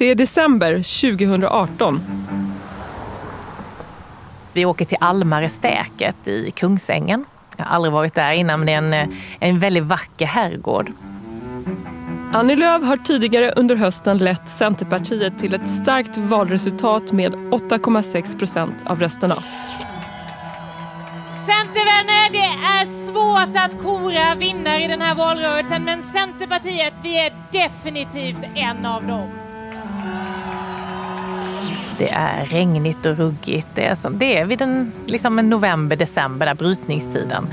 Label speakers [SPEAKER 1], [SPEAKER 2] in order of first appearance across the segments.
[SPEAKER 1] Det är december 2018.
[SPEAKER 2] Vi åker till Almarestäket i Kungsängen. Jag har aldrig varit där innan, men det är en, en väldigt vacker herrgård.
[SPEAKER 1] Annie Lööf har tidigare under hösten lett Centerpartiet till ett starkt valresultat med 8,6 procent av rösterna.
[SPEAKER 3] Centervänner, det är svårt att kora vinnare i den här valrörelsen men Centerpartiet, vi är definitivt en av dem.
[SPEAKER 2] Det är regnigt och ruggigt. Det är, som, det är vid en, liksom en november, december, där brytningstiden.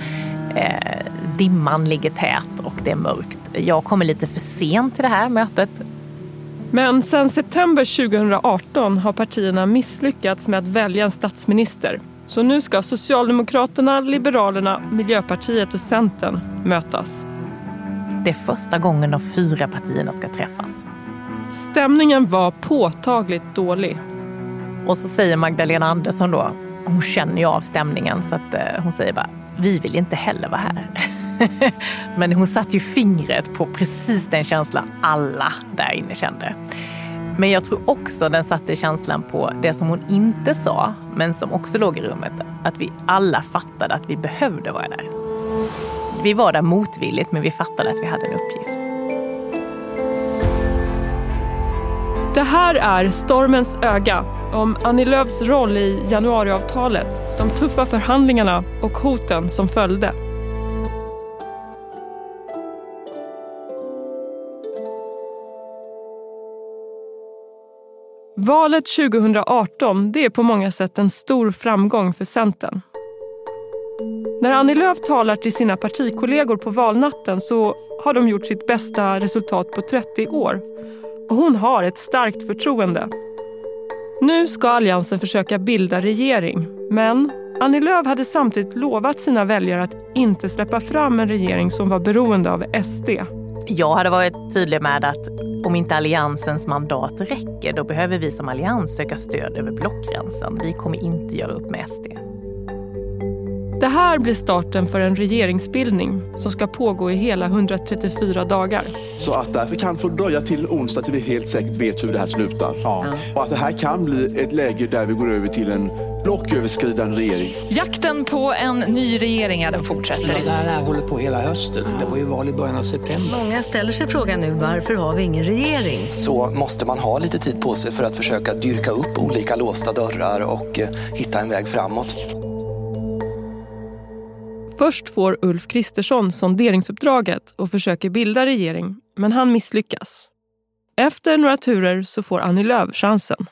[SPEAKER 2] Eh, dimman ligger tät och det är mörkt. Jag kommer lite för sent till det här mötet.
[SPEAKER 1] Men sedan september 2018 har partierna misslyckats med att välja en statsminister. Så nu ska Socialdemokraterna, Liberalerna, Miljöpartiet och Centern mötas.
[SPEAKER 2] Det är första gången de fyra partierna ska träffas.
[SPEAKER 1] Stämningen var påtagligt dålig.
[SPEAKER 2] Och så säger Magdalena Andersson då, hon känner ju av stämningen så att eh, hon säger bara, vi vill inte heller vara här. Men hon satte ju fingret på precis den känslan alla där inne kände. Men jag tror också den satte känslan på det som hon inte sa, men som också låg i rummet. Att vi alla fattade att vi behövde vara där. Vi var där motvilligt, men vi fattade att vi hade en uppgift.
[SPEAKER 1] Det här är Stormens öga om Annie Lööfs roll i januariavtalet, de tuffa förhandlingarna och hoten som följde. Valet 2018 det är på många sätt en stor framgång för Centern. När Annie Lööf talar till sina partikollegor på valnatten så har de gjort sitt bästa resultat på 30 år. Och hon har ett starkt förtroende. Nu ska Alliansen försöka bilda regering. Men Annie Lööf hade samtidigt lovat sina väljare att inte släppa fram en regering som var beroende av SD.
[SPEAKER 2] Jag hade varit tydlig med att om inte Alliansens mandat räcker då behöver vi som allians söka stöd över blockgränsen. Vi kommer inte göra upp med SD.
[SPEAKER 1] Det här blir starten för en regeringsbildning som ska pågå i hela 134 dagar.
[SPEAKER 4] Så att därför kan det få dröja till onsdag till vi helt säkert vet hur det här slutar. Ja. Och att det här kan bli ett läge där vi går över till en blocköverskridande regering.
[SPEAKER 5] Jakten på en ny regering, den fortsätter.
[SPEAKER 6] Ja, det här håller på hela hösten. Det var ju val i början av september.
[SPEAKER 7] Många ställer sig frågan nu, varför har vi ingen regering?
[SPEAKER 8] Så måste man ha lite tid på sig för att försöka dyrka upp olika låsta dörrar och eh, hitta en väg framåt.
[SPEAKER 1] Först får Ulf Kristersson sonderingsuppdraget och försöker bilda regering, men han misslyckas. Efter några turer så får Annie Lööf chansen.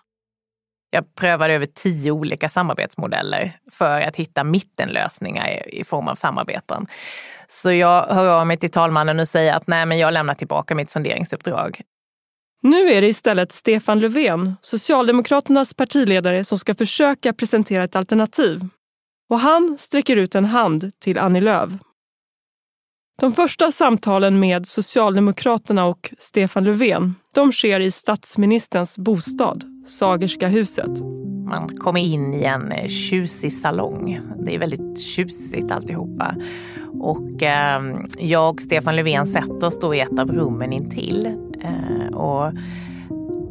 [SPEAKER 2] Jag prövade över tio olika samarbetsmodeller för att hitta mittenlösningar i form av samarbeten. Så jag hör av mig till talmannen och säger att nej, men jag lämnar tillbaka mitt sonderingsuppdrag.
[SPEAKER 1] Nu är det istället Stefan Löfven, Socialdemokraternas partiledare, som ska försöka presentera ett alternativ. Och han sträcker ut en hand till Annie Lööf. De första samtalen med Socialdemokraterna och Stefan Löfven de sker i statsministerns bostad, Sagerska huset.
[SPEAKER 2] Man kommer in i en eh, tjusig salong. Det är väldigt tjusigt alltihopa. Och eh, jag och Stefan Löfven sätter oss då i ett av rummen intill. Eh, och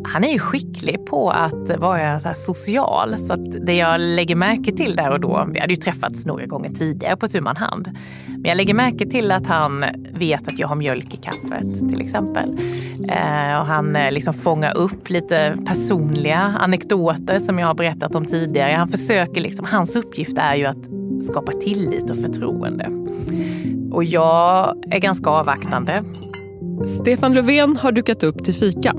[SPEAKER 2] han är ju skicklig på att vara så social. Så att det jag lägger märke till där och då, vi hade ju träffats några gånger tidigare på tu man hand. Men jag lägger märke till att han vet att jag har mjölk i kaffet till exempel. Eh, och han eh, liksom fångar upp lite personliga anekdoter som jag har berättat om tidigare. Han försöker liksom, hans uppgift är ju att skapa tillit och förtroende. Och jag är ganska avvaktande.
[SPEAKER 1] Stefan Löfven har dukat upp till fika.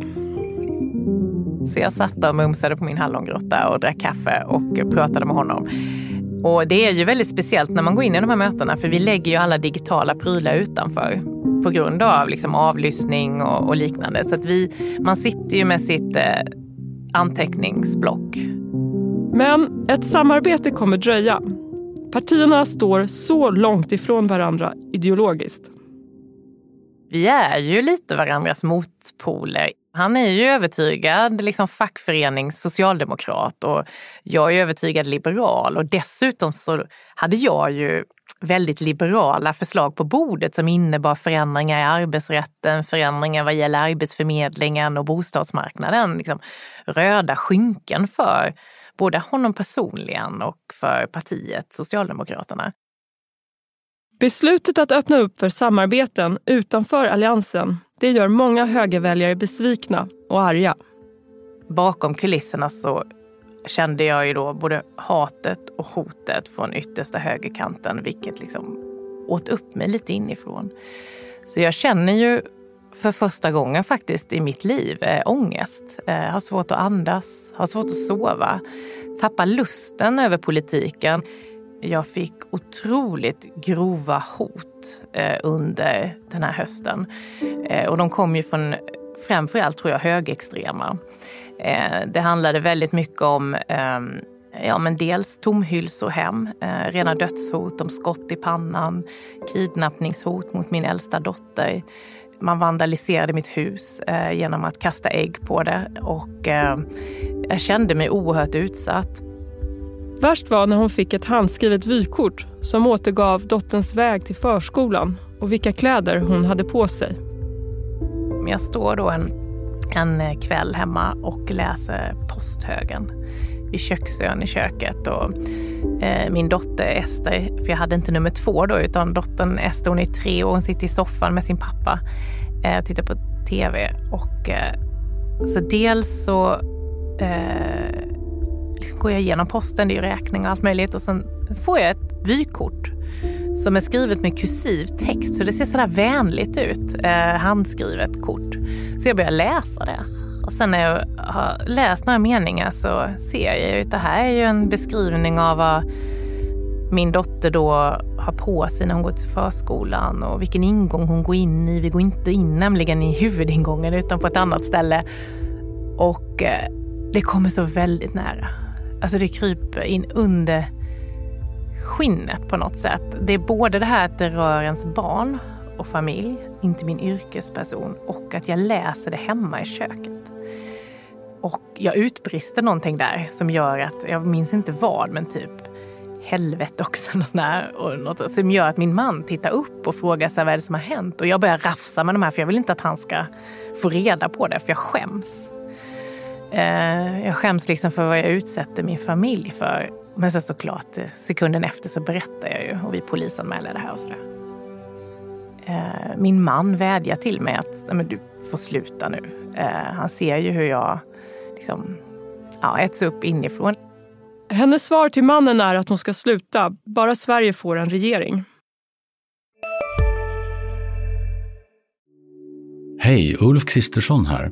[SPEAKER 2] Så jag satt där och mumsade på min hallongrotta och drack kaffe och pratade med honom. Och det är ju väldigt speciellt när man går in i de här mötena för vi lägger ju alla digitala prylar utanför på grund av liksom avlyssning och, och liknande. Så att vi, man sitter ju med sitt eh, anteckningsblock.
[SPEAKER 1] Men ett samarbete kommer dröja. Partierna står så långt ifrån varandra ideologiskt.
[SPEAKER 2] Vi är ju lite varandras motpoler. Han är ju övertygad liksom fackförenings socialdemokrat och jag är övertygad liberal och dessutom så hade jag ju väldigt liberala förslag på bordet som innebar förändringar i arbetsrätten, förändringar vad gäller arbetsförmedlingen och bostadsmarknaden. Liksom röda skynken för både honom personligen och för partiet Socialdemokraterna.
[SPEAKER 1] Beslutet att öppna upp för samarbeten utanför Alliansen det gör många högerväljare besvikna och arga.
[SPEAKER 2] Bakom kulisserna så kände jag ju då både hatet och hotet från yttersta högerkanten, vilket liksom åt upp mig lite inifrån. Så jag känner ju för första gången faktiskt i mitt liv eh, ångest. Eh, har svårt att andas, har svårt att sova, tappar lusten över politiken. Jag fick otroligt grova hot eh, under den här hösten. Eh, och de kom ju från framförallt tror jag högerextrema. Eh, det handlade väldigt mycket om ehm, ja, men dels tomhylsohem, eh, rena dödshot, om skott i pannan, kidnappningshot mot min äldsta dotter. Man vandaliserade mitt hus eh, genom att kasta ägg på det och eh, jag kände mig oerhört utsatt.
[SPEAKER 1] Värst var när hon fick ett handskrivet vykort som återgav dotterns väg till förskolan och vilka kläder hon hade på sig.
[SPEAKER 2] Jag står då en, en eh, kväll hemma och läser posthögen vid köksön i köket. Och, eh, min dotter Ester, för jag hade inte nummer två då, utan dottern Ester hon är tre och hon sitter i soffan med sin pappa eh, och tittar på tv. Och, eh, så dels så eh, liksom går jag igenom posten, det är räkning och allt möjligt och sen får jag ett vykort som är skrivet med kursiv text så det ser sådär vänligt ut. Eh, handskrivet kort. Så jag börjar läsa det. Och sen när jag har läst några meningar så ser jag att det här är ju en beskrivning av vad min dotter då har på sig när hon går till förskolan och vilken ingång hon går in i. Vi går inte in nämligen i huvudingången utan på ett annat ställe. Och eh, det kommer så väldigt nära. Alltså det kryper in under skinnet på något sätt. Det är både det här att det rör ens barn och familj, inte min yrkesperson, och att jag läser det hemma i köket. Och jag utbrister någonting där som gör att, jag minns inte vad, men typ helvete också. Något där, och något som gör att min man tittar upp och frågar sig vad är det som har hänt. Och jag börjar rafsa med de här för jag vill inte att han ska få reda på det för jag skäms. Eh, jag skäms liksom för vad jag utsätter min familj för. Men sen såklart, sekunden efter så berättar jag ju och vi polisanmäler det här och sådär. Eh, min man vädjar till mig att Nej, men du får sluta nu. Eh, han ser ju hur jag liksom, ja, äts upp inifrån.
[SPEAKER 1] Hennes svar till mannen är att hon ska sluta, bara Sverige får en regering.
[SPEAKER 9] Hej, Ulf Kristersson här.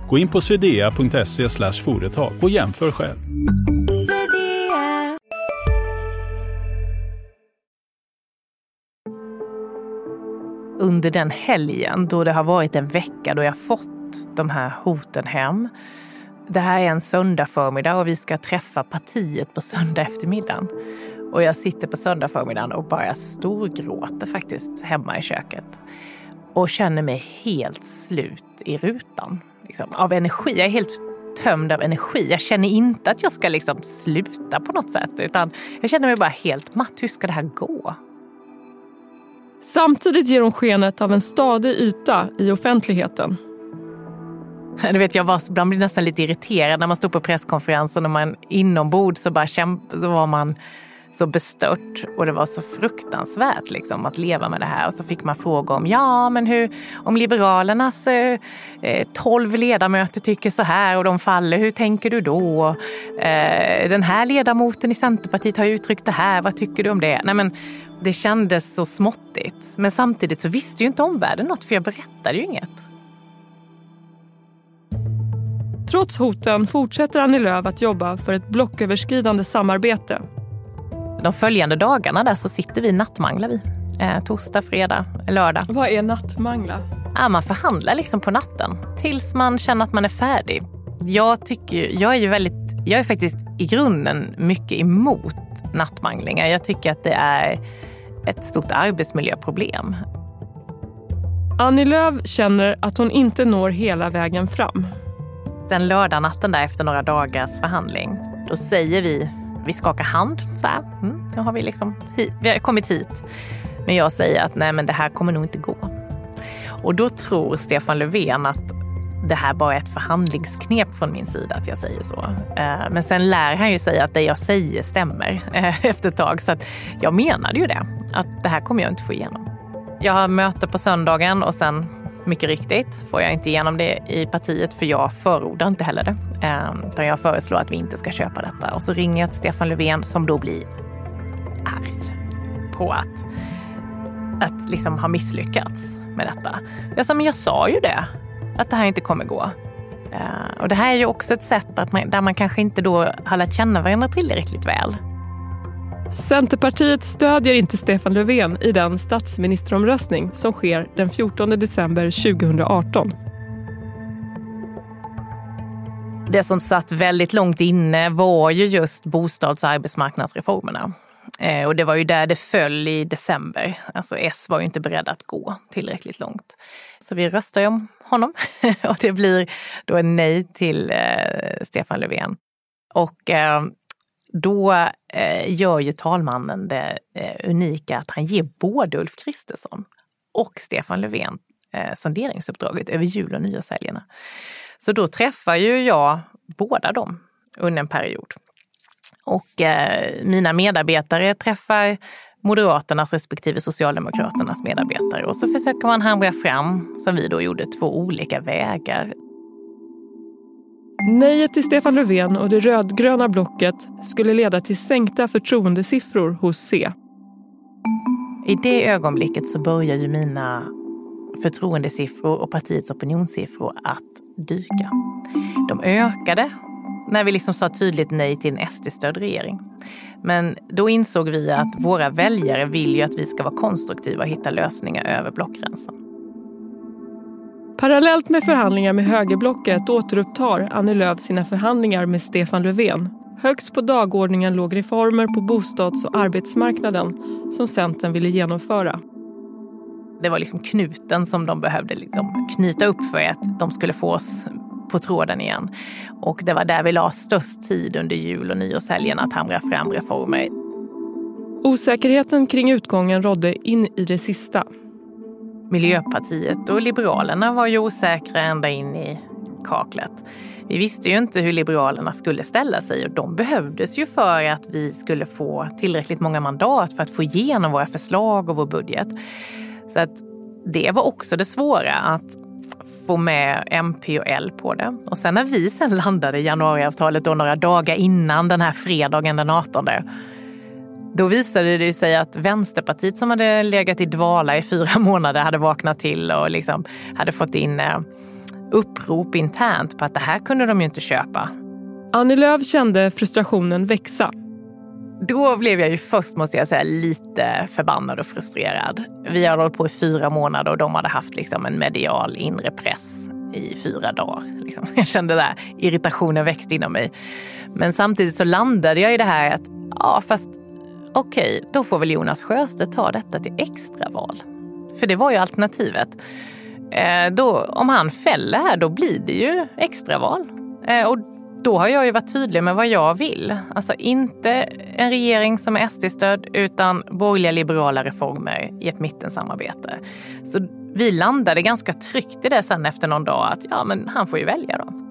[SPEAKER 10] Gå in på swedea.se företag och jämför själv.
[SPEAKER 2] Under den helgen då det har varit en vecka då jag fått de här hoten hem. Det här är en söndag förmiddag och vi ska träffa partiet på söndag eftermiddagen. Och jag sitter på söndag förmiddagen och bara storgråter faktiskt hemma i köket. Och känner mig helt slut i rutan. Liksom, av energi. Jag är helt tömd av energi. Jag känner inte att jag ska liksom sluta på något sätt. Utan jag känner mig bara helt matt. Hur ska det här gå?
[SPEAKER 1] Samtidigt ger hon skenet av en stadig yta i offentligheten.
[SPEAKER 2] Du vet, jag var, ibland blir nästan lite irriterad när man står på presskonferensen och man inombords så, bara kämp, så var man så bestört och det var så fruktansvärt liksom, att leva med det här. Och så fick man fråga om, ja men hur, om Liberalernas tolv eh tolv ledamöter tycker så här och de faller, hur tänker du då? Eh, den här ledamoten i Centerpartiet har uttryckt det här, vad tycker du om det? Nej, men, det kändes så småttigt. Men samtidigt så visste ju inte omvärlden något för jag berättade ju inget.
[SPEAKER 1] Trots hoten fortsätter Annie Lööf att jobba för ett blocköverskridande samarbete
[SPEAKER 2] de följande dagarna där så sitter vi nattmanglar vi. Eh, torsdag, fredag, lördag.
[SPEAKER 1] Vad är nattmangla?
[SPEAKER 2] Ja, man förhandlar liksom på natten tills man känner att man är färdig. Jag, tycker, jag är ju väldigt, jag är faktiskt i grunden mycket emot nattmanglingar. Jag tycker att det är ett stort arbetsmiljöproblem.
[SPEAKER 1] Annie Lööf känner att hon inte når hela vägen fram.
[SPEAKER 2] Den lördagnatten där efter några dagars förhandling, då säger vi, vi skakar hand. Så här, mm, nu har vi, liksom, vi har kommit hit. Men jag säger att nej men det här kommer nog inte gå. Och då tror Stefan Löfven att det här bara är ett förhandlingsknep från min sida att jag säger så. Eh, men sen lär han ju säga att det jag säger stämmer eh, efter ett tag. Så att jag menade ju det, att det här kommer jag inte få igenom. Jag har möte på söndagen och sen mycket riktigt får jag inte igenom det i partiet för jag förordar inte heller det. Ehm, utan jag föreslår att vi inte ska köpa detta. Och så ringer jag till Stefan Löfven som då blir arg på att, att liksom ha misslyckats med detta. Jag sa, men jag sa ju det att det här inte kommer gå. Ehm, och det här är ju också ett sätt att man, där man kanske inte då har lärt känna varandra tillräckligt väl.
[SPEAKER 1] Centerpartiet stödjer inte Stefan Löfven i den statsministeromröstning som sker den 14 december 2018.
[SPEAKER 2] Det som satt väldigt långt inne var ju just bostads och arbetsmarknadsreformerna. Eh, och det var ju där det föll i december. Alltså S var ju inte beredda att gå tillräckligt långt. Så vi röstar ju om honom och det blir då en nej till eh, Stefan Löfven. Och eh, då eh, gör ju talmannen det eh, unika att han ger både Ulf Kristersson och Stefan Löfven eh, sonderingsuppdraget över jul och nyårshelgerna. Så då träffar ju jag båda dem under en period. Och eh, mina medarbetare träffar Moderaternas respektive Socialdemokraternas medarbetare. Och så försöker man hamra fram, som vi då gjorde, två olika vägar.
[SPEAKER 1] Nejet till Stefan Löfven och det rödgröna blocket skulle leda till sänkta förtroendesiffror hos C.
[SPEAKER 2] I det ögonblicket så börjar ju mina förtroendesiffror och partiets opinionssiffror att dyka. De ökade när vi liksom sa tydligt nej till en SD-stödd regering. Men då insåg vi att våra väljare vill ju att vi ska vara konstruktiva och hitta lösningar över blockgränsen.
[SPEAKER 1] Parallellt med förhandlingar med högerblocket återupptar Annie Lööf sina förhandlingar med Stefan Löfven. Högst på dagordningen låg reformer på bostads och arbetsmarknaden som Centern ville genomföra.
[SPEAKER 2] Det var liksom knuten som de behövde liksom knyta upp för att de skulle få oss på tråden igen. Och det var där vi la störst tid under jul och nyårshelgen att hamra fram reformer.
[SPEAKER 1] Osäkerheten kring utgången rådde in i det sista.
[SPEAKER 2] Miljöpartiet och Liberalerna var ju osäkra ända in i kaklet. Vi visste ju inte hur Liberalerna skulle ställa sig och de behövdes ju för att vi skulle få tillräckligt många mandat för att få igenom våra förslag och vår budget. Så att det var också det svåra, att få med MP och L på det. Och sen när vi sen landade i januariavtalet då några dagar innan den här fredagen den 18 då visade det sig att Vänsterpartiet som hade legat i dvala i fyra månader hade vaknat till och liksom hade fått in eh, upprop internt på att det här kunde de ju inte köpa.
[SPEAKER 1] Annie Lööf kände frustrationen växa.
[SPEAKER 2] Då blev jag ju först, måste jag säga, lite förbannad och frustrerad. Vi hade hållit på i fyra månader och de hade haft liksom en medial inre press i fyra dagar. Liksom. Jag kände där irritationen växte inom mig. Men samtidigt så landade jag i det här att, ja fast okej, då får väl Jonas Sjöstedt ta detta till extraval. För det var ju alternativet. Eh, då, om han fäller här, då blir det ju extraval. Eh, och då har jag ju varit tydlig med vad jag vill. Alltså inte en regering som är SD-stödd utan borgerliga liberala reformer i ett mittensamarbete. Så vi landade ganska tryggt i det sen efter någon dag att ja, men han får ju välja då.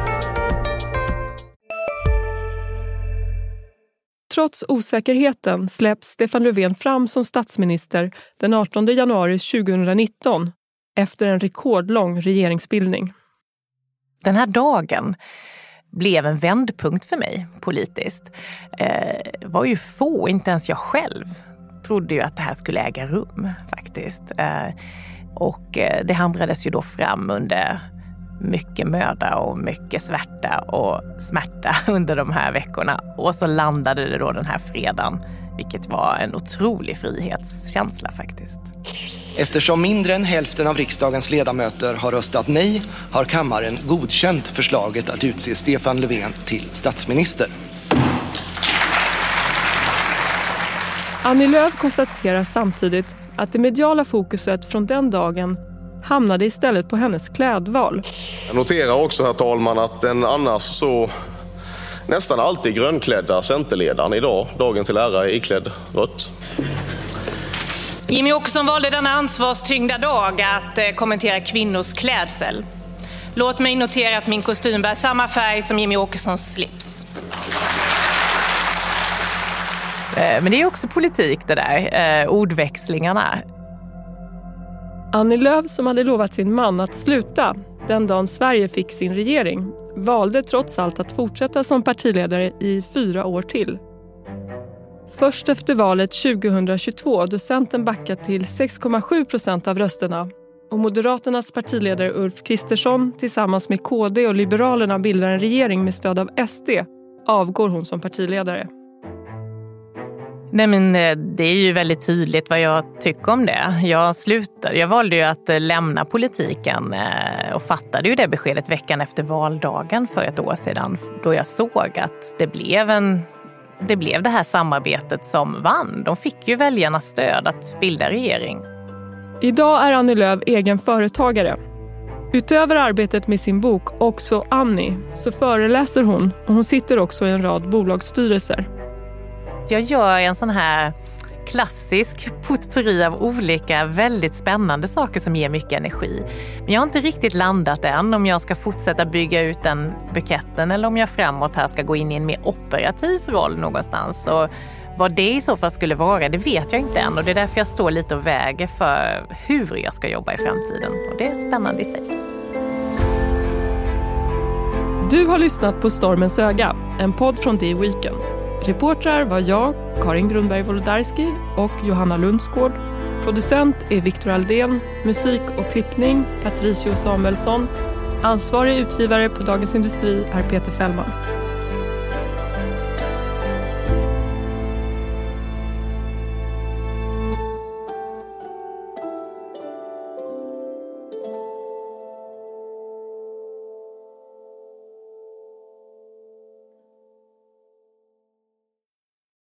[SPEAKER 1] Trots osäkerheten släpps Stefan Löfven fram som statsminister den 18 januari 2019 efter en rekordlång regeringsbildning.
[SPEAKER 2] Den här dagen blev en vändpunkt för mig politiskt. Eh, var ju få, inte ens jag själv, trodde ju att det här skulle äga rum faktiskt. Eh, och eh, det hamrades ju då fram under mycket möda och mycket svärta och smärta under de här veckorna. Och så landade det då den här fredagen, vilket var en otrolig frihetskänsla faktiskt.
[SPEAKER 8] Eftersom mindre än hälften av riksdagens ledamöter har röstat nej har kammaren godkänt förslaget att utse Stefan Löfven till statsminister.
[SPEAKER 1] Annie Lööf konstaterar samtidigt att det mediala fokuset från den dagen hamnade istället på hennes klädval.
[SPEAKER 11] Jag noterar också, herr talman, att den annars så nästan alltid grönklädda centerledaren idag, dagen till ära, är iklädd rött.
[SPEAKER 12] Jimmy Åkesson valde denna ansvarstyngda dag att eh, kommentera kvinnors klädsel. Låt mig notera att min kostym bär samma färg som Jimmy Åkessons slips.
[SPEAKER 2] Eh, men det är också politik det där, eh, ordväxlingarna.
[SPEAKER 1] Annie Lööf som hade lovat sin man att sluta den dagen Sverige fick sin regering valde trots allt att fortsätta som partiledare i fyra år till. Först efter valet 2022 då Centern backat till 6,7 procent av rösterna och Moderaternas partiledare Ulf Kristersson tillsammans med KD och Liberalerna bildar en regering med stöd av SD avgår hon som partiledare.
[SPEAKER 2] Nej, men eh, det är ju väldigt tydligt vad jag tycker om det. Jag slutade. Jag valde ju att eh, lämna politiken eh, och fattade ju det beskedet veckan efter valdagen för ett år sedan då jag såg att det blev, en, det blev det här samarbetet som vann. De fick ju väljarnas stöd att bilda regering.
[SPEAKER 1] Idag är Annie Lööf egen företagare. Utöver arbetet med sin bok Också Annie så föreläser hon och hon sitter också i en rad bolagsstyrelser.
[SPEAKER 2] Jag gör en sån här klassisk potpurri av olika väldigt spännande saker som ger mycket energi. Men jag har inte riktigt landat än om jag ska fortsätta bygga ut den buketten eller om jag framåt här ska gå in i en mer operativ roll någonstans. Och vad det i så fall skulle vara, det vet jag inte än och det är därför jag står lite och väger för hur jag ska jobba i framtiden. Och det är spännande i sig.
[SPEAKER 1] Du har lyssnat på Stormens öga, en podd från The Weekend. Reportrar var jag, Karin Grundberg Wolodarski och Johanna Lundsgård. Producent är Viktor Aldén, musik och klippning Patricio Samuelsson. Ansvarig utgivare på Dagens Industri är Peter Fällman.